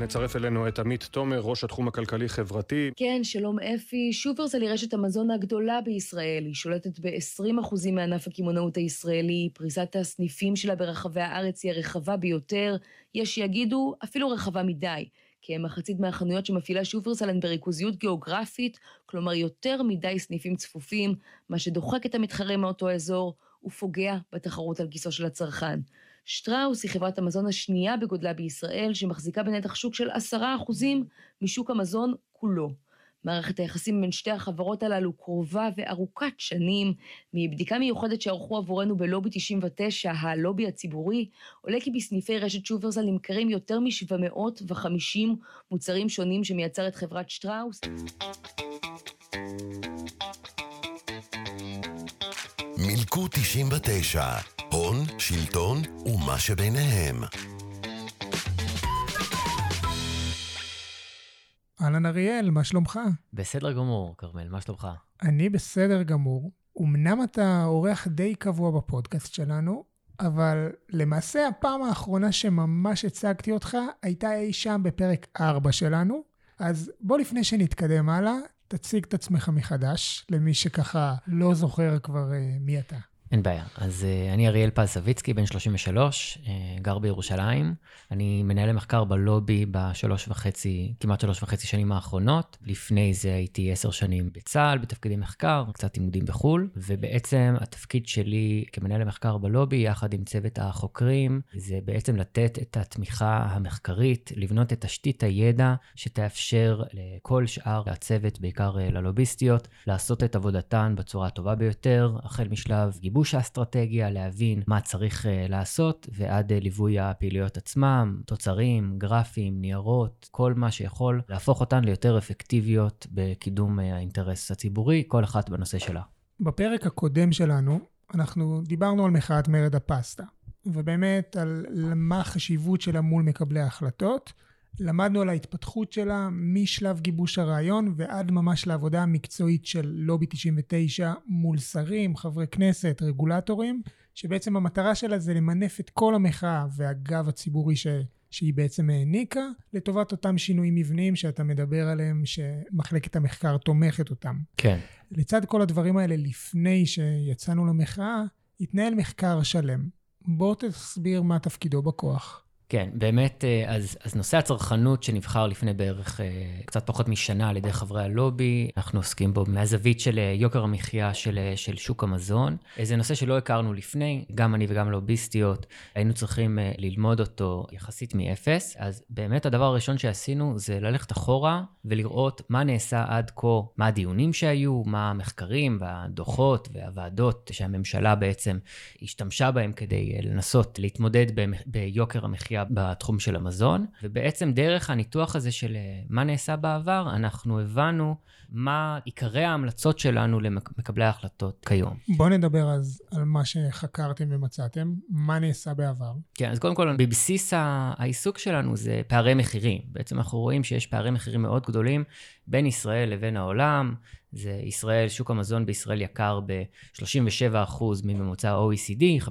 נצרף אלינו את עמית תומר, ראש התחום הכלכלי-חברתי. כן, שלום אפי. שופרסל היא רשת המזון הגדולה בישראל. היא שולטת ב-20% מענף הקמעונאות הישראלי. פריסת הסניפים שלה ברחבי הארץ היא הרחבה ביותר. יש שיגידו, אפילו רחבה מדי. כמחצית מהחנויות שמפעילה שופרסל הן בריכוזיות גיאוגרפית, כלומר יותר מדי סניפים צפופים, מה שדוחק את המתחרה מאותו אזור ופוגע בתחרות על כיסו של הצרכן. שטראוס היא חברת המזון השנייה בגודלה בישראל, שמחזיקה בנתח שוק של עשרה אחוזים משוק המזון כולו. מערכת היחסים בין שתי החברות הללו קרובה וארוכת שנים. מבדיקה מיוחדת שערכו עבורנו בלובי 99, הלובי הציבורי, עולה כי בסניפי רשת שופרסל נמכרים יותר מ-750 מוצרים שונים שמייצרת חברת שטראוס. מילקו 99, הון, שלטון ומה שביניהם. אהלן אריאל, מה שלומך? בסדר גמור, כרמל, מה שלומך? אני בסדר גמור. אמנם אתה אורח די קבוע בפודקאסט שלנו, אבל למעשה הפעם האחרונה שממש הצגתי אותך הייתה אי שם בפרק 4 שלנו. אז בוא לפני שנתקדם הלאה, תציג את עצמך מחדש, למי שככה לא זוכר כבר uh, מי אתה. אין בעיה. אז uh, אני אריאל פז סביצקי, בן 33, uh, אה, גר בירושלים. אני מנהל המחקר בלובי בשלוש וחצי, כמעט שלוש וחצי שנים האחרונות. לפני זה הייתי עשר שנים בצה"ל, בתפקידי מחקר, קצת לימודים בחו"ל, ובעצם התפקיד שלי כמנהל המחקר בלובי, יחד עם צוות החוקרים, זה בעצם לתת את התמיכה המחקרית, לבנות את תשתית הידע שתאפשר לכל שאר הצוות, בעיקר uh, ללוביסטיות, לעשות את עבודתן בצורה הטובה ביותר, החל משלב גיבוש. גיבוש האסטרטגיה, להבין מה צריך uh, לעשות, ועד uh, ליווי הפעילויות עצמם, תוצרים, גרפים, ניירות, כל מה שיכול להפוך אותן ליותר אפקטיביות בקידום uh, האינטרס הציבורי, כל אחת בנושא שלה. בפרק הקודם שלנו, אנחנו דיברנו על מחאת מרד הפסטה, ובאמת על מה החשיבות שלה מול מקבלי ההחלטות. למדנו על ההתפתחות שלה משלב גיבוש הרעיון ועד ממש לעבודה המקצועית של לובי 99 מול שרים, חברי כנסת, רגולטורים, שבעצם המטרה שלה זה למנף את כל המחאה והגב הציבורי ש... שהיא בעצם העניקה לטובת אותם שינויים מבניים שאתה מדבר עליהם, שמחלקת המחקר תומכת אותם. כן. לצד כל הדברים האלה, לפני שיצאנו למחאה, התנהל מחקר שלם. בוא תסביר מה תפקידו בכוח. כן, באמת, אה, אז, אז נושא הצרכנות שנבחר לפני בערך אה, קצת פחות משנה על ידי חברי הלובי, אנחנו עוסקים בו מהזווית של אה, יוקר המחיה של, של שוק המזון. זה נושא שלא הכרנו לפני, גם אני וגם לוביסטיות, היינו צריכים ללמוד אותו יחסית מאפס. אז באמת הדבר הראשון שעשינו זה ללכת אחורה ולראות מה נעשה עד כה, מה הדיונים שהיו, מה המחקרים והדוחות והוועדות שהממשלה בעצם השתמשה בהם כדי לנסות להתמודד ביוקר המחיה. בתחום של המזון, ובעצם דרך הניתוח הזה של אה, מה נעשה בעבר, אנחנו הבנו מה עיקרי ההמלצות שלנו למקבלי ההחלטות כיום. בואו נדבר אז על מה שחקרתם ומצאתם, מה נעשה בעבר. כן, אז קודם כל, בבסיס העיסוק שלנו זה פערי מחירים. בעצם אנחנו רואים שיש פערי מחירים מאוד גדולים בין ישראל לבין העולם. זה ישראל, שוק המזון בישראל יקר ב-37% מממוצע ה-OECD,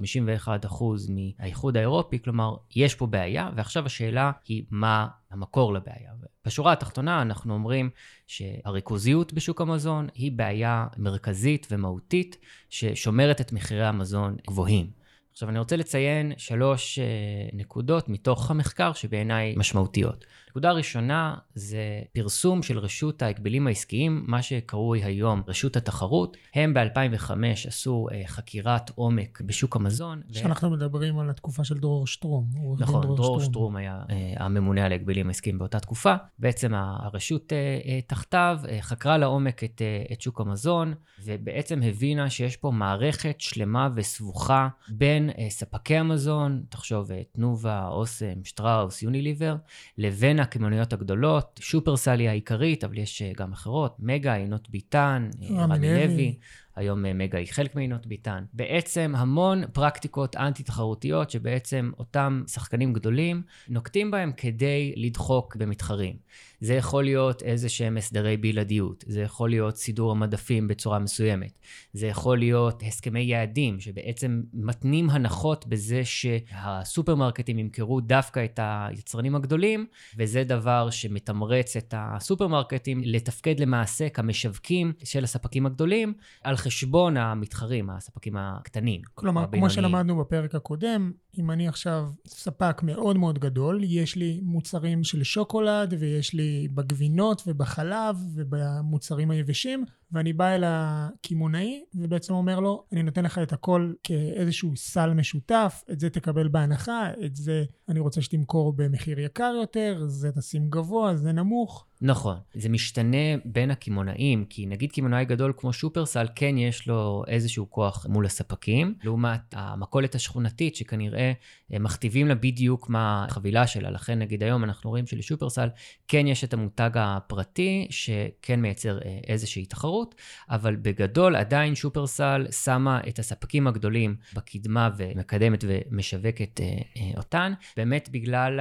51% מהאיחוד האירופי, כלומר, יש פה בעיה, ועכשיו השאלה היא מה המקור לבעיה. בשורה התחתונה אנחנו אומרים שהריכוזיות בשוק המזון היא בעיה מרכזית ומהותית ששומרת את מחירי המזון גבוהים. עכשיו אני רוצה לציין שלוש uh, נקודות מתוך המחקר שבעיניי משמעותיות. נקודה ראשונה זה פרסום של רשות ההגבלים העסקיים, מה שקרוי היום רשות התחרות. הם ב-2005 עשו uh, חקירת עומק בשוק המזון. שאנחנו ו... מדברים על התקופה של דרור שטרום. נכון, דרור, דרור שטרום. שטרום היה uh, הממונה על ההגבלים העסקיים באותה תקופה. בעצם הרשות uh, uh, תחתיו uh, חקרה לעומק את, uh, את שוק המזון, ובעצם הבינה שיש פה מערכת שלמה וסבוכה בין uh, ספקי המזון, תחשוב תנובה, אוסם, שטראוס, יוניליבר, לבין בין הקמעוניות הגדולות, שופרסל היא העיקרית, אבל יש אה, גם אחרות, מגה, עינות ביטן, אה, רמי לוי, היום מגה היא חלק מעינות ביטן. בעצם המון פרקטיקות אנטי-תחרותיות שבעצם אותם שחקנים גדולים נוקטים בהם כדי לדחוק במתחרים. זה יכול להיות איזה שהם הסדרי בלעדיות, זה יכול להיות סידור המדפים בצורה מסוימת, זה יכול להיות הסכמי יעדים שבעצם מתנים הנחות בזה שהסופרמרקטים ימכרו דווקא את היצרנים הגדולים, וזה דבר שמתמרץ את הסופרמרקטים לתפקד למעשה כמשווקים של הספקים הגדולים על חשבון המתחרים, הספקים הקטנים. כלומר, כמו שלמדנו בפרק הקודם, אם אני עכשיו ספק מאוד מאוד גדול, יש לי מוצרים של שוקולד ויש לי בגבינות ובחלב ובמוצרים היבשים, ואני בא אל הקמעונאי ובעצם אומר לו, אני נותן לך את הכל כאיזשהו סל משותף, את זה תקבל בהנחה, את זה אני רוצה שתמכור במחיר יקר יותר, זה תשים גבוה, זה נמוך. נכון, זה משתנה בין הקמעונאים, כי נגיד קמעונאי גדול כמו שופרסל, כן יש לו איזשהו כוח מול הספקים, לעומת המכולת השכונתית שכנראה אה, מכתיבים לה בדיוק מה החבילה שלה, לכן נגיד היום אנחנו רואים שלשופרסל כן יש את המותג הפרטי, שכן מייצר אה, איזושהי תחרות, אבל בגדול עדיין שופרסל שמה את הספקים הגדולים בקדמה ומקדמת ומשווקת אה, אותן, באמת בגלל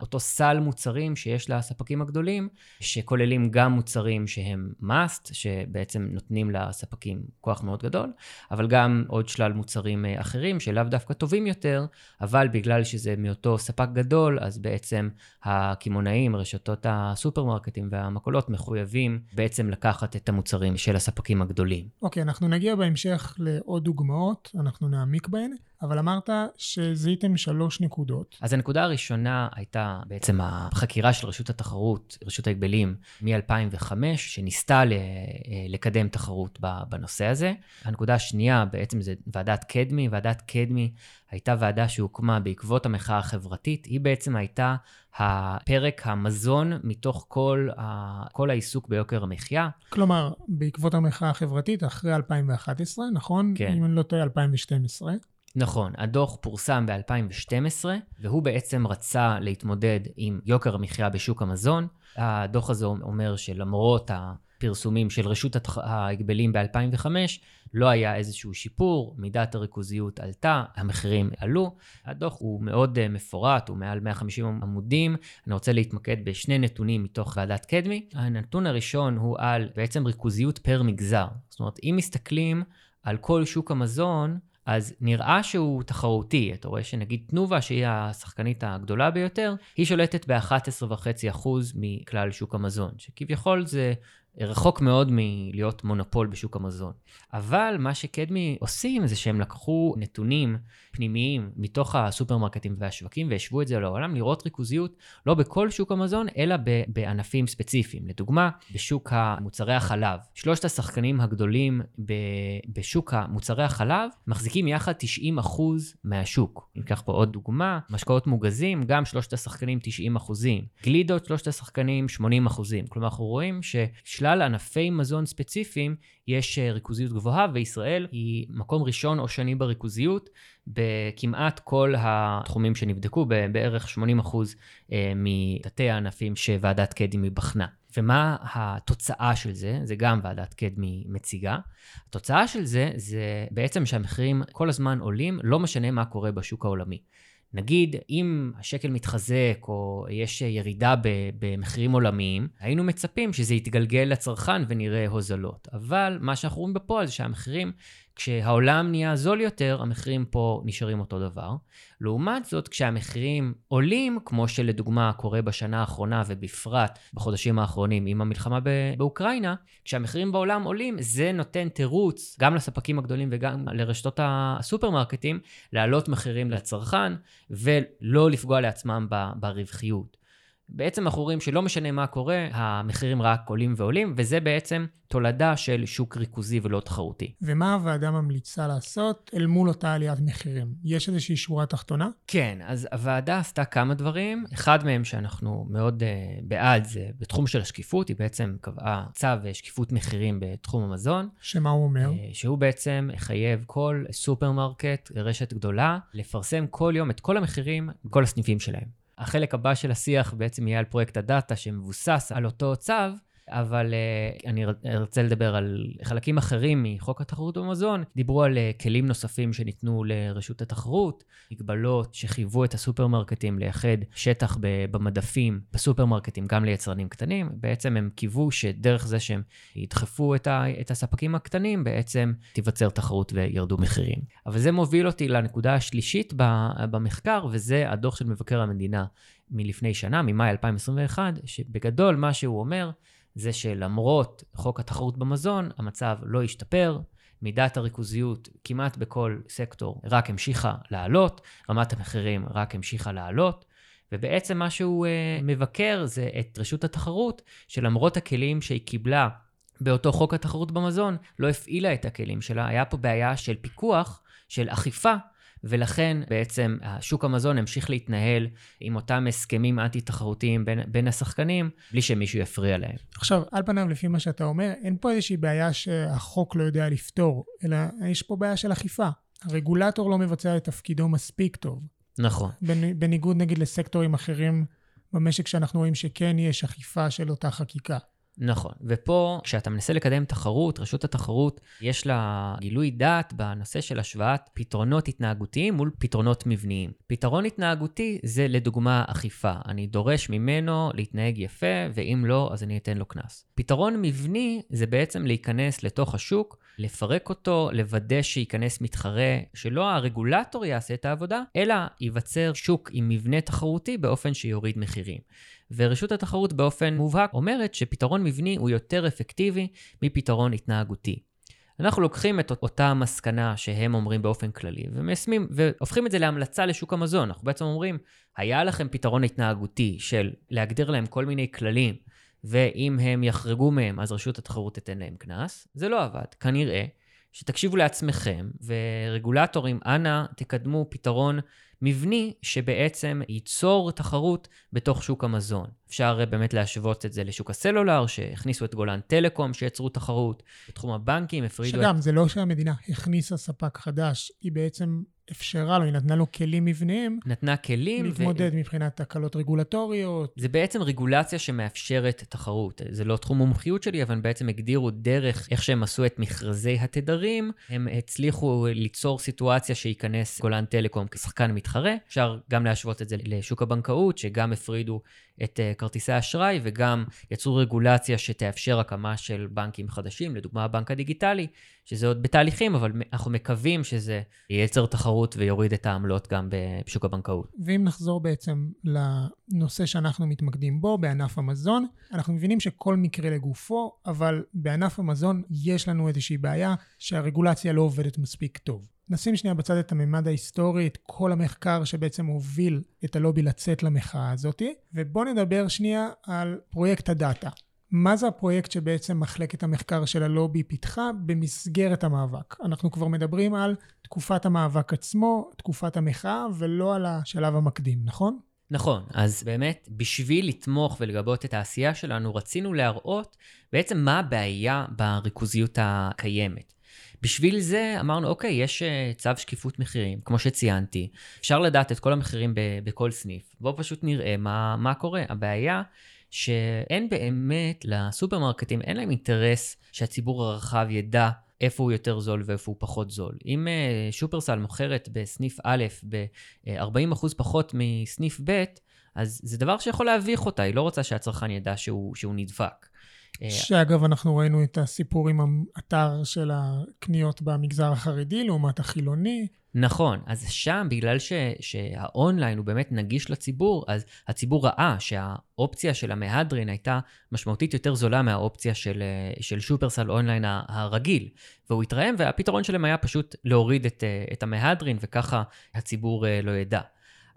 אותו סל מוצרים שיש לספקים הגדולים. שכוללים גם מוצרים שהם must, שבעצם נותנים לספקים כוח מאוד גדול, אבל גם עוד שלל מוצרים אחרים שלאו דווקא טובים יותר, אבל בגלל שזה מאותו ספק גדול, אז בעצם הקמעונאים, רשתות הסופרמרקטים והמכולות מחויבים בעצם לקחת את המוצרים של הספקים הגדולים. אוקיי, okay, אנחנו נגיע בהמשך לעוד דוגמאות, אנחנו נעמיק בהן. אבל אמרת שזיהיתם שלוש נקודות. אז הנקודה הראשונה הייתה בעצם החקירה של רשות התחרות, רשות ההגבלים, מ-2005, שניסתה לקדם תחרות בנושא הזה. הנקודה השנייה בעצם זה ועדת קדמי. ועדת קדמי הייתה ועדה שהוקמה בעקבות המחאה החברתית. היא בעצם הייתה הפרק המזון מתוך כל, ה... כל העיסוק ביוקר המחיה. כלומר, בעקבות המחאה החברתית, אחרי 2011, נכון? כן. אם אני לא טועה, 2012. נכון, הדוח פורסם ב-2012, והוא בעצם רצה להתמודד עם יוקר המחיה בשוק המזון. הדוח הזה אומר שלמרות הפרסומים של רשות ההגבלים ב-2005, לא היה איזשהו שיפור, מידת הריכוזיות עלתה, המחירים עלו. הדוח הוא מאוד uh, מפורט, הוא מעל 150 עמודים. אני רוצה להתמקד בשני נתונים מתוך ועדת קדמי. הנתון הראשון הוא על בעצם ריכוזיות פר מגזר. זאת אומרת, אם מסתכלים על כל שוק המזון, אז נראה שהוא תחרותי. אתה רואה שנגיד תנובה, שהיא השחקנית הגדולה ביותר, היא שולטת ב-11.5% מכלל שוק המזון, שכביכול זה רחוק מאוד מלהיות מונופול בשוק המזון. אבל מה שקדמי עושים זה שהם לקחו נתונים פנימיים מתוך הסופרמרקטים והשווקים והשוו את זה לעולם, לראות ריכוזיות לא בכל שוק המזון, אלא בענפים ספציפיים. לדוגמה, בשוק מוצרי החלב. שלושת השחקנים הגדולים בשוק מוצרי החלב מחזיקים יחד 90% מהשוק. ניקח פה עוד דוגמה, משקאות מוגזים, גם שלושת השחקנים 90%. גלידות, שלושת השחקנים 80%. כלומר, אנחנו רואים ששלל ענפי מזון ספציפיים יש אה, ריכוזיות גבוהה, וישראל היא מקום ראשון או שני בריכוזיות בכמעט כל התחומים שנבדקו, בערך 80% אה, מתתי הענפים שוועדת קדמי בחנה. ומה התוצאה של זה? זה גם ועדת קדמי מציגה. התוצאה של זה, זה בעצם שהמחירים כל הזמן עולים, לא משנה מה קורה בשוק העולמי. נגיד, אם השקל מתחזק או יש ירידה במחירים עולמיים, היינו מצפים שזה יתגלגל לצרכן ונראה הוזלות. אבל מה שאנחנו רואים בפועל זה שהמחירים כשהעולם נהיה זול יותר, המחירים פה נשארים אותו דבר. לעומת זאת, כשהמחירים עולים, כמו שלדוגמה קורה בשנה האחרונה ובפרט בחודשים האחרונים עם המלחמה באוקראינה, כשהמחירים בעולם עולים, זה נותן תירוץ גם לספקים הגדולים וגם לרשתות הסופרמרקטים להעלות מחירים לצרכן ולא לפגוע לעצמם ברווחיות. בעצם אנחנו רואים שלא משנה מה קורה, המחירים רק עולים ועולים, וזה בעצם תולדה של שוק ריכוזי ולא תחרותי. ומה הוועדה ממליצה לעשות אל מול אותה עליית מחירים? יש איזושהי שורה תחתונה? כן, אז הוועדה עשתה כמה דברים. אחד מהם שאנחנו מאוד uh, בעד זה בתחום של השקיפות, היא בעצם קבעה צו שקיפות מחירים בתחום המזון. שמה הוא אומר? Uh, שהוא בעצם חייב כל סופרמרקט, רשת גדולה, לפרסם כל יום את כל המחירים בכל הסניפים שלהם. החלק הבא של השיח בעצם יהיה על פרויקט הדאטה שמבוסס על אותו צו, אבל uh, אני ארצה לדבר על חלקים אחרים מחוק התחרות במזון. דיברו על uh, כלים נוספים שניתנו לרשות התחרות, מגבלות שחייבו את הסופרמרקטים לייחד שטח במדפים בסופרמרקטים גם ליצרנים קטנים. בעצם הם קיוו שדרך זה שהם ידחפו את, ה, את הספקים הקטנים, בעצם תיווצר תחרות וירדו מחירים. אבל זה מוביל אותי לנקודה השלישית במחקר, וזה הדוח של מבקר המדינה מלפני שנה, ממאי 2021, שבגדול מה שהוא אומר זה שלמרות חוק התחרות במזון, המצב לא השתפר, מידת הריכוזיות כמעט בכל סקטור רק המשיכה לעלות, רמת המחירים רק המשיכה לעלות, ובעצם מה שהוא uh, מבקר זה את רשות התחרות, שלמרות הכלים שהיא קיבלה באותו חוק התחרות במזון, לא הפעילה את הכלים שלה. היה פה בעיה של פיקוח, של אכיפה, ולכן בעצם שוק המזון המשיך להתנהל עם אותם הסכמים אנטי-תחרותיים בין, בין השחקנים, בלי שמישהו יפריע להם. עכשיו, על פניו, לפי מה שאתה אומר, אין פה איזושהי בעיה שהחוק לא יודע לפתור, אלא יש פה בעיה של אכיפה. הרגולטור לא מבצע את תפקידו מספיק טוב. נכון. בניגוד נגיד לסקטורים אחרים במשק שאנחנו רואים שכן יש אכיפה של אותה חקיקה. נכון, ופה כשאתה מנסה לקדם תחרות, רשות התחרות יש לה גילוי דעת בנושא של השוואת פתרונות התנהגותיים מול פתרונות מבניים. פתרון התנהגותי זה לדוגמה אכיפה, אני דורש ממנו להתנהג יפה, ואם לא, אז אני אתן לו קנס. פתרון מבני זה בעצם להיכנס לתוך השוק, לפרק אותו, לוודא שייכנס מתחרה, שלא הרגולטור יעשה את העבודה, אלא ייווצר שוק עם מבנה תחרותי באופן שיוריד מחירים. ורשות התחרות באופן מובהק אומרת שפתרון מבני הוא יותר אפקטיבי מפתרון התנהגותי. אנחנו לוקחים את אותה המסקנה שהם אומרים באופן כללי, ומיישמים, והופכים את זה להמלצה לשוק המזון. אנחנו בעצם אומרים, היה לכם פתרון התנהגותי של להגדיר להם כל מיני כללים, ואם הם יחרגו מהם, אז רשות התחרות תיתן להם קנס. זה לא עבד. כנראה שתקשיבו לעצמכם, ורגולטורים, אנא תקדמו פתרון מבני שבעצם ייצור תחרות בתוך שוק המזון. אפשר באמת להשוות את זה לשוק הסלולר, שהכניסו את גולן טלקום, שיצרו תחרות. בתחום הבנקים הפרידו... שגם, את... זה לא שהמדינה הכניסה ספק חדש, היא בעצם אפשרה לו, היא נתנה לו כלים מבניים. נתנה כלים. להתמודד ו... מבחינת תקלות רגולטוריות. זה בעצם רגולציה שמאפשרת תחרות. זה לא תחום מומחיות שלי, אבל בעצם הגדירו דרך איך שהם עשו את מכרזי התדרים, הם הצליחו ליצור סיטואציה שייכנס גולן טלקום כשחקן מתחרה. אפשר גם להשוות את זה לשוק הבנקאות, שגם הפרידו את uh, כרטיסי האשראי וגם יצרו רגולציה שתאפשר הקמה של בנקים חדשים, לדוגמה הבנק הדיגיטלי, שזה עוד בתהליכים, אבל אנחנו מקווים שזה ייצר תחרות ויוריד את העמלות גם בשוק הבנקאות. ואם נחזור בעצם לנושא שאנחנו מתמקדים בו, בענף המזון, אנחנו מבינים שכל מקרה לגופו, אבל בענף המזון יש לנו איזושהי בעיה שהרגולציה לא עובדת מספיק טוב. נשים שנייה בצד את הממד ההיסטורי, את כל המחקר שבעצם הוביל את הלובי לצאת למחאה הזאתי, ובואו נדבר שנייה על פרויקט הדאטה. מה זה הפרויקט שבעצם מחלקת המחקר של הלובי פיתחה במסגרת המאבק? אנחנו כבר מדברים על תקופת המאבק עצמו, תקופת המחאה, ולא על השלב המקדים, נכון? נכון, אז באמת, בשביל לתמוך ולגבות את העשייה שלנו, רצינו להראות בעצם מה הבעיה בריכוזיות הקיימת. בשביל זה אמרנו, אוקיי, יש אה, צו שקיפות מחירים, כמו שציינתי, אפשר לדעת את כל המחירים בכל סניף. בואו פשוט נראה מה, מה קורה. הבעיה שאין באמת, לסופרמרקטים אין להם אינטרס שהציבור הרחב ידע איפה הוא יותר זול ואיפה הוא פחות זול. אם uh, שופרסל מוכרת בסניף א' ב-40% פחות מסניף ב', אז זה דבר שיכול להביך אותה, היא לא רוצה שהצרכן ידע שהוא, שהוא נדפק. אה, שאגב, אנחנו ראינו את הסיפור עם האתר של הקניות במגזר החרדי לעומת החילוני. נכון, אז שם, בגלל ש, שהאונליין הוא באמת נגיש לציבור, אז הציבור ראה שהאופציה של המהדרין הייתה משמעותית יותר זולה מהאופציה של, אה, של שופרסל אונליין הרגיל. והוא התרעם, והפתרון שלהם היה פשוט להוריד את, אה, את המהדרין, וככה הציבור לא ידע.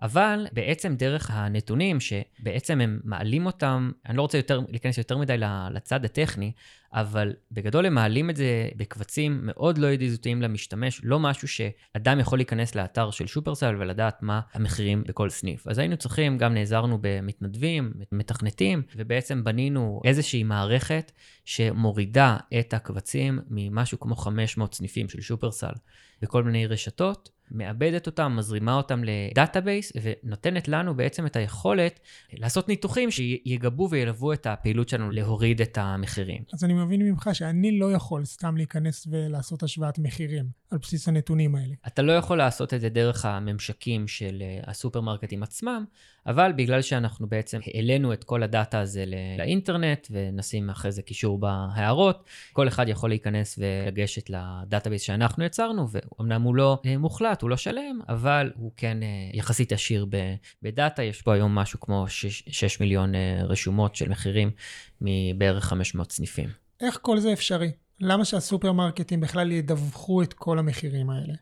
אבל בעצם דרך הנתונים, שבעצם הם מעלים אותם, אני לא רוצה יותר, להיכנס יותר מדי לצד הטכני, אבל בגדול הם מעלים את זה בקבצים מאוד לא ידידותיים למשתמש, לא משהו שאדם יכול להיכנס לאתר של שופרסל ולדעת מה המחירים בכל סניף. אז היינו צריכים, גם נעזרנו במתנדבים, מתכנתים, ובעצם בנינו איזושהי מערכת שמורידה את הקבצים ממשהו כמו 500 סניפים של שופרסל בכל מיני רשתות. מעבדת אותם, מזרימה אותם לדאטאבייס, ונותנת לנו בעצם את היכולת לעשות ניתוחים שיגבו וילוו את הפעילות שלנו להוריד את המחירים. אז אני מבין ממך שאני לא יכול סתם להיכנס ולעשות השוואת מחירים על בסיס הנתונים האלה. אתה לא יכול לעשות את זה דרך הממשקים של אה, הסופרמרקטים עצמם, אבל בגלל שאנחנו בעצם העלינו את כל הדאטה הזה לאינטרנט, ונשים אחרי זה קישור בהערות, כל אחד יכול להיכנס ולגשת לדאטאבייס שאנחנו יצרנו, ואומנם הוא לא אה, מוחלט, הוא לא שלם, אבל הוא כן אה, יחסית עשיר בדאטה. יש פה היום משהו כמו 6, 6 מיליון רשומות של מחירים מבערך 500 סניפים. איך כל זה אפשרי? למה שהסופרמרקטים בכלל ידווחו את כל המחירים האלה?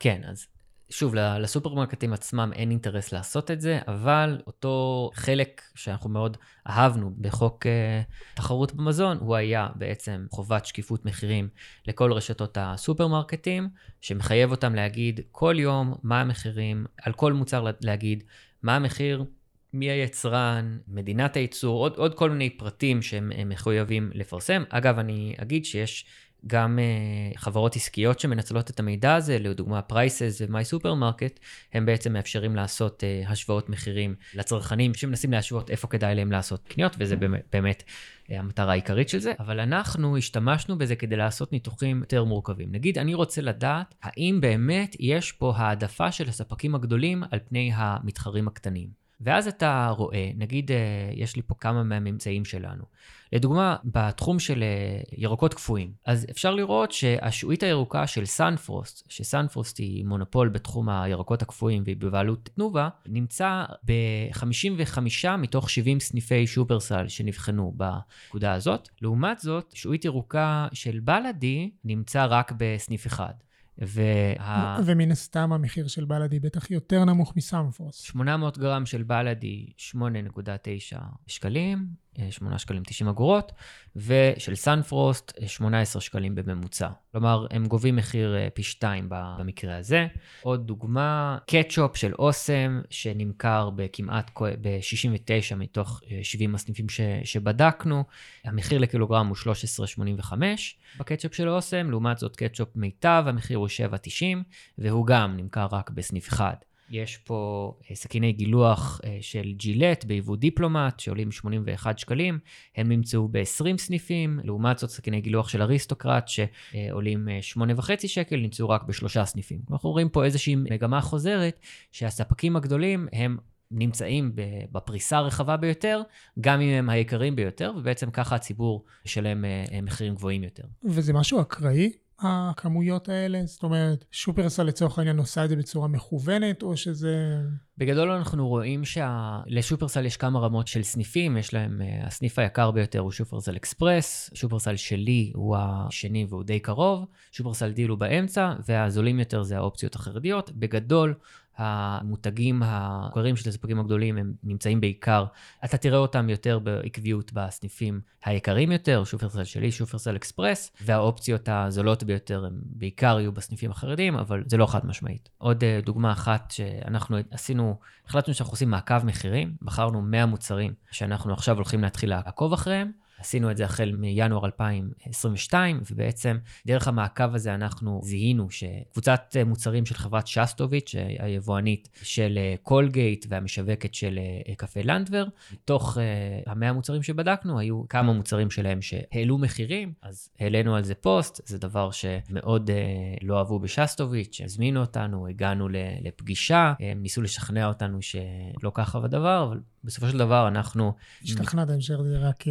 כן, אז שוב, לסופרמרקטים עצמם אין אינטרס לעשות את זה, אבל אותו חלק שאנחנו מאוד אהבנו בחוק uh, תחרות במזון, הוא היה בעצם חובת שקיפות מחירים לכל רשתות הסופרמרקטים, שמחייב אותם להגיד כל יום מה המחירים, על כל מוצר להגיד מה המחיר, מי היצרן, מדינת הייצור, עוד, עוד כל מיני פרטים שהם מחויבים לפרסם. אגב, אני אגיד שיש גם uh, חברות עסקיות שמנצלות את המידע הזה, לדוגמה פרייסז ומיי סופרמרקט, הם בעצם מאפשרים לעשות uh, השוואות מחירים לצרכנים שמנסים להשוות איפה כדאי להם לעשות קניות, וזה באמת, באמת uh, המטרה העיקרית של זה. אבל אנחנו השתמשנו בזה כדי לעשות ניתוחים יותר מורכבים. נגיד, אני רוצה לדעת האם באמת יש פה העדפה של הספקים הגדולים על פני המתחרים הקטנים. ואז אתה רואה, נגיד אה, יש לי פה כמה מהממצאים שלנו. לדוגמה, בתחום של אה, ירקות קפואים, אז אפשר לראות שהשעועית הירוקה של סנפרוסט, שסנפרוסט היא מונופול בתחום הירקות הקפואים והיא בבעלות תנובה, נמצא ב-55 מתוך 70 סניפי שופרסל שנבחנו בנקודה הזאת. לעומת זאת, שעועית ירוקה של בלאדי נמצא רק בסניף אחד. וה... ומן הסתם המחיר של בלאדי בטח יותר נמוך מסמפרוס. 800 גרם של בלאדי, 8.9 שקלים, 8 שקלים 90 אגורות, ושל סנפרוסט, 18 שקלים בממוצע. כלומר, הם גובים מחיר אה, פי 2 במקרה הזה. עוד דוגמה, קטשופ של אוסם, שנמכר בכמעט ב-69 מתוך 70 אה, הסניפים ש, שבדקנו. המחיר לקילוגרם הוא 13.85 בקטשופ של אוסם, לעומת זאת קטשופ מיטב, המחיר הוא 7.90, והוא גם נמכר רק בסניף אחד. יש פה אה, סכיני גילוח אה, של ג'ילט ביבוא דיפלומט שעולים 81 שקלים, הם נמצאו ב-20 סניפים, לעומת זאת סכיני גילוח של אריסטוקרט שעולים 8.5 אה, שקל, נמצאו רק בשלושה סניפים. אנחנו רואים פה איזושהי מגמה חוזרת שהספקים הגדולים הם נמצאים בפריסה הרחבה ביותר, גם אם הם היקרים ביותר, ובעצם ככה הציבור ישלם מחירים גבוהים יותר. וזה משהו אקראי? הכמויות האלה? זאת אומרת, שופרסל לצורך העניין עושה את זה בצורה מכוונת, או שזה... בגדול אנחנו רואים שלשופרסל יש כמה רמות של סניפים, יש להם, אה, הסניף היקר ביותר הוא שופרסל אקספרס, שופרסל שלי הוא השני והוא די קרוב, שופרסל דיל הוא באמצע, והזולים יותר זה האופציות החרדיות. בגדול, המותגים המוכרים של הספקים הגדולים הם נמצאים בעיקר, אתה תראה אותם יותר בעקביות בסניפים היקרים יותר, שופרסל שלי, שופרסל אקספרס, והאופציות הזולות ביותר הם בעיקר יהיו בסניפים החרדים, אבל זה לא חד משמעית. עוד אה, דוגמה אחת שאנחנו עשינו, החלטנו שאנחנו עושים מעקב מחירים, בחרנו 100 מוצרים שאנחנו עכשיו הולכים להתחיל לעקוב אחריהם. עשינו את זה החל מינואר 2022, ובעצם דרך המעקב הזה אנחנו זיהינו שקבוצת מוצרים של חברת שסטוביץ', היבואנית של קולגייט והמשווקת של קפה לנדוור, מתוך uh, המאה מוצרים שבדקנו, היו כמה מוצרים שלהם שהעלו מחירים, אז העלינו על זה פוסט, זה דבר שמאוד לא אהבו בשסטוביץ', הזמינו אותנו, הגענו לפגישה, הם ניסו לשכנע אותנו שלא ככה הדבר, אבל בסופו של דבר אנחנו... השתכנעתם שזה רק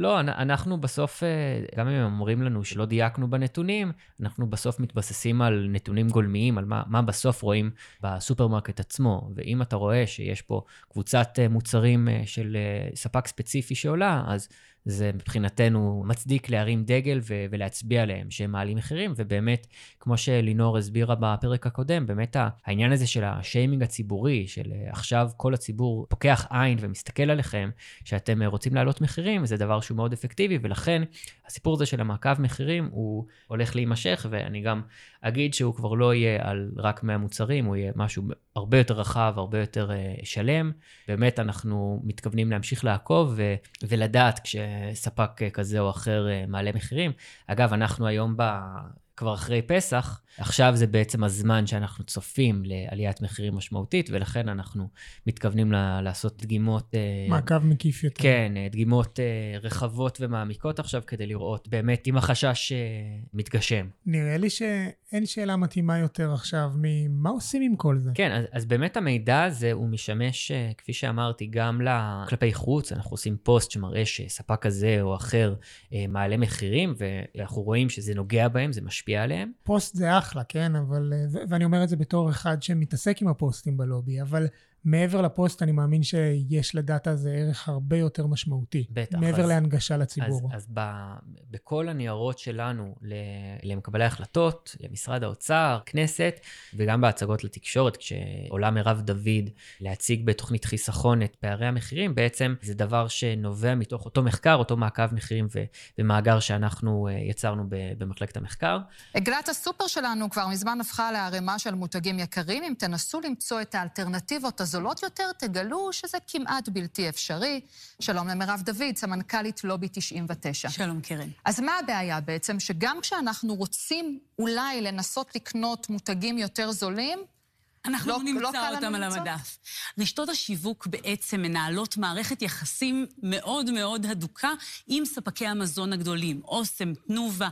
לא, אנחנו בסוף, אה, גם אם הם אומרים לנו שלא דייקנו בנתונים, אנחנו בסוף מתבססים על נתונים גולמיים, על מה, מה בסוף רואים בסופרמרקט עצמו. ואם אתה רואה שיש פה קבוצת אה, מוצרים אה, של ספק ספציפי שעולה, אז זה מבחינתנו מצדיק להרים דגל ו- ולהצביע עליהם שהם מעלים מחירים, ובאמת, כמו שלינור הסבירה בפרק הקודם, באמת העניין הזה של השיימינג הציבורי, של אה, עכשיו כל הציבור פוקח עין ומסתכל עליכם, שאתם אה, רוצים להעלות מחירים, זה דבר שהוא מאוד אפקטיבי, ולכן הסיפור הזה של המעקב מחירים הוא הולך להימשך, ואני גם אגיד שהוא כבר לא יהיה על רק 100 מוצרים, הוא יהיה משהו הרבה יותר רחב, הרבה יותר uh, שלם. באמת, אנחנו מתכוונים להמשיך לעקוב ו- ולדעת כשספק כזה או אחר uh, מעלה מחירים. אגב, אנחנו היום ב... כבר אחרי פסח, עכשיו זה בעצם הזמן שאנחנו צופים לעליית מחירים משמעותית, ולכן אנחנו מתכוונים ל- לעשות דגימות... אה, מעקב מקיף יותר. כן, אה, דגימות אה, רחבות ומעמיקות עכשיו, כדי לראות באמת אם החשש מתגשם. נראה לי שאין שאלה מתאימה יותר עכשיו ממה עושים עם כל זה. כן, אז, אז באמת המידע הזה הוא משמש, כפי שאמרתי, גם כלפי חוץ. אנחנו עושים פוסט שמראה שספק כזה או אחר מעלה מחירים, ואנחנו רואים שזה נוגע בהם, זה משפיע עליהם. פוסט זה אחלה, כן? אבל... ו- ואני אומר את זה בתור אחד שמתעסק עם הפוסטים בלובי, אבל מעבר לפוסט, אני מאמין שיש לדאטה הזה ערך הרבה יותר משמעותי. בטח, מעבר אז- להנגשה אז, לציבור. אז ב, בכל הניירות שלנו ל- למקבלי החלטות, למשרד האוצר, כנסת, וגם בהצגות לתקשורת, כשעולה מירב דוד להציג בתוכנית חיסכון את פערי המחירים, בעצם זה דבר שנובע מתוך אותו מחקר, אותו מעקב מחירים ו- ומאגר שאנחנו אה, יצרנו ב- במחלקת המחקר. עגלת הסופר שלנו כבר מזמן הפכה לערימה של מותגים יקרים. אם תנסו למצוא את האלטרנטיבות הזולות יותר, תגלו שזה כמעט בלתי אפשרי. שלום למירב דוד, סמנכ"לית לובי 99. שלום, קרן. אז מה הבעיה בעצם? שגם כשאנחנו רוצים אולי לנסות לקנות מותגים יותר זולים, אנחנו לא- לא, נמצא לא אותם על? המדף. רשתות השיווק בעצם מנהלות מערכת יחסים מאוד מאוד הדוקה עם ספקי המזון הגדולים, אוסם, תנובה.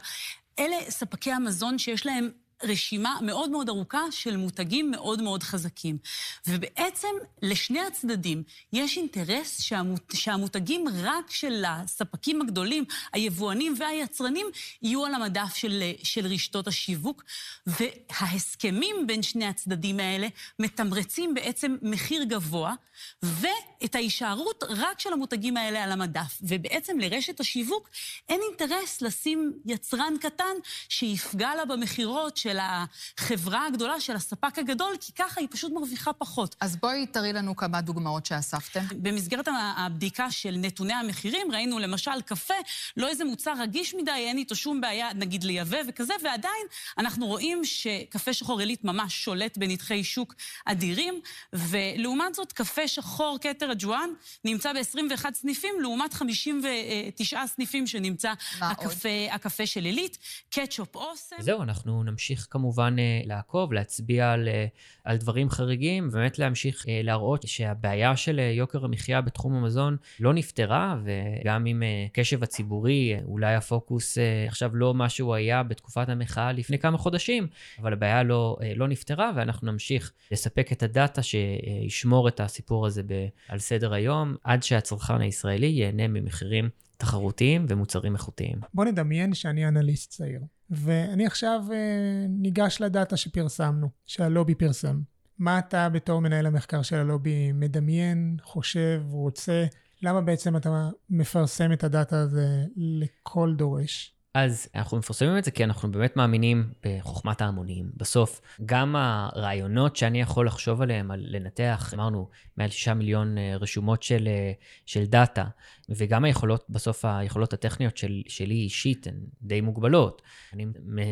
אלה ספקי המזון שיש להם רשימה מאוד מאוד ארוכה של מותגים מאוד מאוד חזקים. ובעצם לשני הצדדים יש אינטרס שהמות, שהמותגים רק של הספקים הגדולים, היבואנים והיצרנים, יהיו על המדף של, של רשתות השיווק, וההסכמים בין שני הצדדים האלה מתמרצים בעצם מחיר גבוה, ואת ההישארות רק של המותגים האלה על המדף. ובעצם לרשת השיווק אין אינטרס לשים יצרן קטן שיפגע לה במכירות של החברה הגדולה, של הספק הגדול, כי ככה היא פשוט מרוויחה פחות. אז בואי תראי לנו כמה דוגמאות שאספתם. במסגרת הבדיקה של נתוני המחירים, ראינו למשל קפה, לא איזה מוצר רגיש מדי, אין איתו שום בעיה, נגיד לייבא וכזה, ועדיין אנחנו רואים שקפה שחור עילית ממש שולט בנתחי שוק אדירים, ולעומת זאת, קפה שחור כתר הג'ואן נמצא ב-21 סניפים, לעומת 59 סניפים שנמצא הקפה, הקפה של עילית, קטשופ אוסם. זהו, אנחנו נמשיך כמובן אה, לעקוב, להצביע על, אה, על דברים חריגים, ובאמת להמשיך אה, להראות שהבעיה של יוקר המחיה בתחום המזון לא נפתרה, וגם אם קשב הציבורי, אולי הפוקוס עכשיו לא מה שהוא היה בתקופת המחאה לפני כמה חודשים, אבל הבעיה לא, לא נפתרה, ואנחנו נמשיך לספק את הדאטה שישמור את הסיפור הזה ב, על סדר היום, עד שהצרכן הישראלי ייהנה ממחירים תחרותיים ומוצרים איכותיים. בוא נדמיין שאני אנליסט צעיר, ואני עכשיו אה, ניגש לדאטה שפרסמנו, שהלובי פרסם. מה אתה בתור מנהל המחקר של הלובי מדמיין, חושב, רוצה? למה בעצם אתה מפרסם את הדאטה הזה לכל דורש? אז אנחנו מפרסמים את זה כי אנחנו באמת מאמינים בחוכמת ההמונים. בסוף, גם הרעיונות שאני יכול לחשוב עליהם, על לנתח, אמרנו, מעל 6 מיליון אה, רשומות של, אה, של דאטה, וגם היכולות, בסוף היכולות הטכניות של, שלי אישית הן די מוגבלות. אני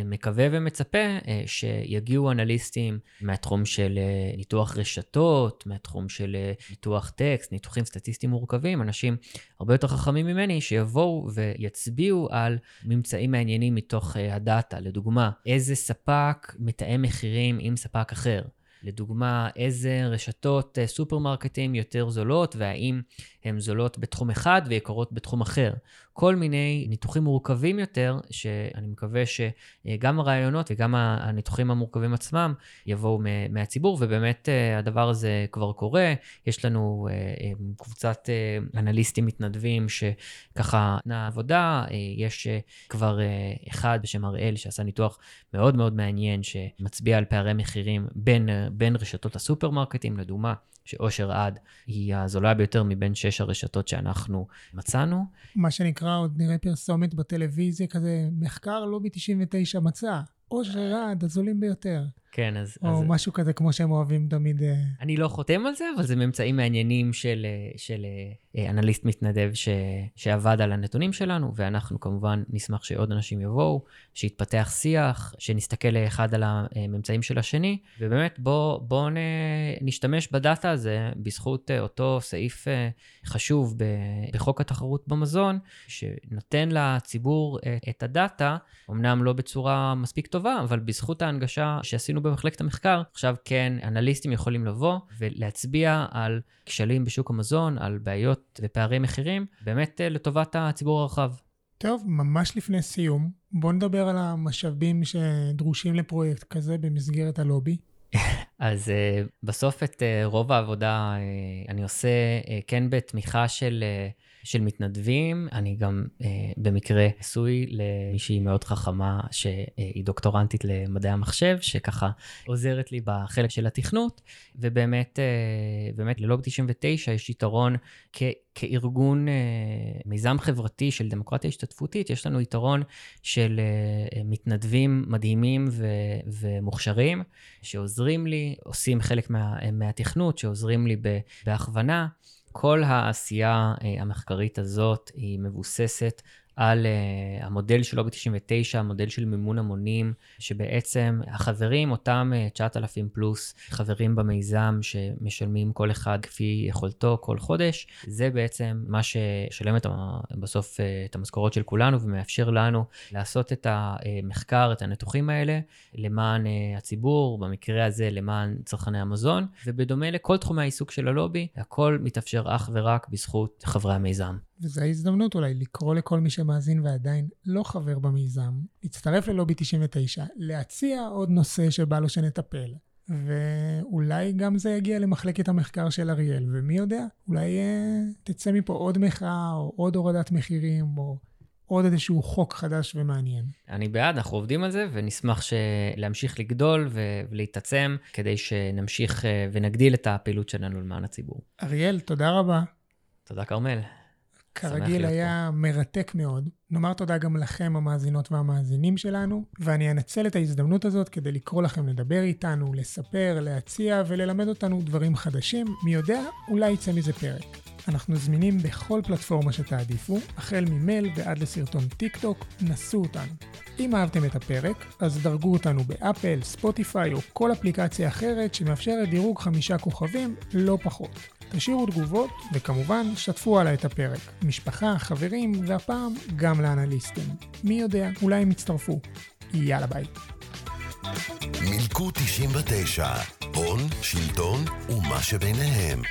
מקווה ומצפה אה, שיגיעו אנליסטים מהתחום של אה, ניתוח רשתות, מהתחום של אה, ניתוח טקסט, ניתוחים סטטיסטיים מורכבים, אנשים הרבה יותר חכמים ממני, שיבואו ויצביעו על ממצאים מעניינים מתוך הדאטה. לדוגמה, איזה ספק מתאם מחירים עם ספק אחר. לדוגמה, איזה רשתות uh, סופרמרקטים יותר זולות, והאם הן זולות בתחום אחד ויקרות בתחום אחר. כל מיני ניתוחים מורכבים יותר, שאני מקווה שגם הרעיונות וגם הניתוחים המורכבים עצמם יבואו מהציבור, ובאמת uh, הדבר הזה כבר קורה. יש לנו uh, קבוצת uh, אנליסטים מתנדבים שככה נתנה עבודה, יש כבר אחד בשם הראל שעשה ניתוח מאוד מאוד מעניין, שמצביע על פערי מחירים בין, בין רשתות הסופרמרקטים, לדוגמה. שאושר עד היא הזולה ביותר מבין שש הרשתות שאנחנו מצאנו. מה שנקרא, עוד נראה פרסומת בטלוויזיה כזה, מחקר לובי 99 מצא, אושר עד, הזולים ביותר. כן, אז... או אז... משהו כזה כמו שהם אוהבים תמיד... אה, אני לא חותם על זה, אבל זה ממצאים מעניינים של, של אה, אנליסט מתנדב ש, שעבד על הנתונים שלנו, ואנחנו כמובן נשמח שעוד אנשים יבואו, שיתפתח שיח, שנסתכל אחד על הממצאים של השני, ובאמת בואו בוא נשתמש בדאטה הזה בזכות אה, אותו סעיף חשוב בחוק התחרות במזון, שנותן לציבור את הדאטה, אמנם לא בצורה מספיק טובה, אבל בזכות ההנגשה שעשינו במחלקת המחקר, עכשיו כן, אנליסטים יכולים לבוא ולהצביע על כשלים בשוק המזון, על בעיות ופערי מחירים, באמת אה, לטובת הציבור הרחב. טוב, ממש לפני סיום, בואו נדבר על המשאבים שדרושים לפרויקט כזה במסגרת הלובי. אז uh, בסוף את uh, רוב העבודה uh, אני עושה uh, כן בתמיכה של uh, של מתנדבים. אני גם אה, במקרה עשוי למישהי מאוד חכמה שהיא דוקטורנטית למדעי המחשב, שככה עוזרת לי בחלק של התכנות, ובאמת, אה, באמת ללוג 99 יש יתרון כ... כארגון אה, מיזם חברתי של דמוקרטיה השתתפותית, יש לנו יתרון של אה, מתנדבים מדהימים ו, ומוכשרים, שעוזרים לי, עושים חלק מה, מהתכנות, שעוזרים לי בהכוונה. כל העשייה אה, המחקרית הזאת היא מבוססת על uh, המודל של לובי 99, המודל של מימון המונים, שבעצם החברים, אותם uh, 9,000 פלוס חברים במיזם שמשלמים כל אחד כפי יכולתו כל חודש, זה בעצם מה ששלם את, בסוף uh, את המשכורות של כולנו ומאפשר לנו לעשות את המחקר, את הניתוחים האלה, למען uh, הציבור, במקרה הזה למען צרכני המזון, ובדומה לכל תחומי העיסוק של הלובי, הכל מתאפשר אך ורק בזכות חברי המיזם. וזו ההזדמנות אולי לקרוא לכל מי שמאזין ועדיין לא חבר במיזם, להצטרף ללובי 99, להציע עוד נושא שבא לו שנטפל. ואולי גם זה יגיע למחלקת המחקר של אריאל, ומי יודע, אולי אה, תצא מפה עוד מחאה, או עוד הורדת מחירים, או עוד איזשהו חוק חדש ומעניין. אני בעד, אנחנו עובדים על זה, ונשמח להמשיך לגדול ולהתעצם, כדי שנמשיך אה, ונגדיל את הפעילות שלנו למען הציבור. אריאל, תודה רבה. תודה, כרמל. כרגיל היה פה. מרתק מאוד. נאמר תודה גם לכם, המאזינות והמאזינים שלנו, ואני אנצל את ההזדמנות הזאת כדי לקרוא לכם לדבר איתנו, לספר, להציע וללמד אותנו דברים חדשים. מי יודע, אולי יצא מזה פרק. אנחנו זמינים בכל פלטפורמה שתעדיפו, החל ממייל ועד לסרטון טיק טוק, נסו אותנו. אם אהבתם את הפרק, אז דרגו אותנו באפל, ספוטיפיי או כל אפליקציה אחרת שמאפשרת דירוג חמישה כוכבים, לא פחות. תשאירו תגובות, וכמובן, שתפו הלאה את הפרק. משפחה, חברים, והפעם גם לאנליסטים. מי יודע, אולי הם יצטרפו. יאללה ביי. מילקו 99, הון, שלטון ומה שביניהם.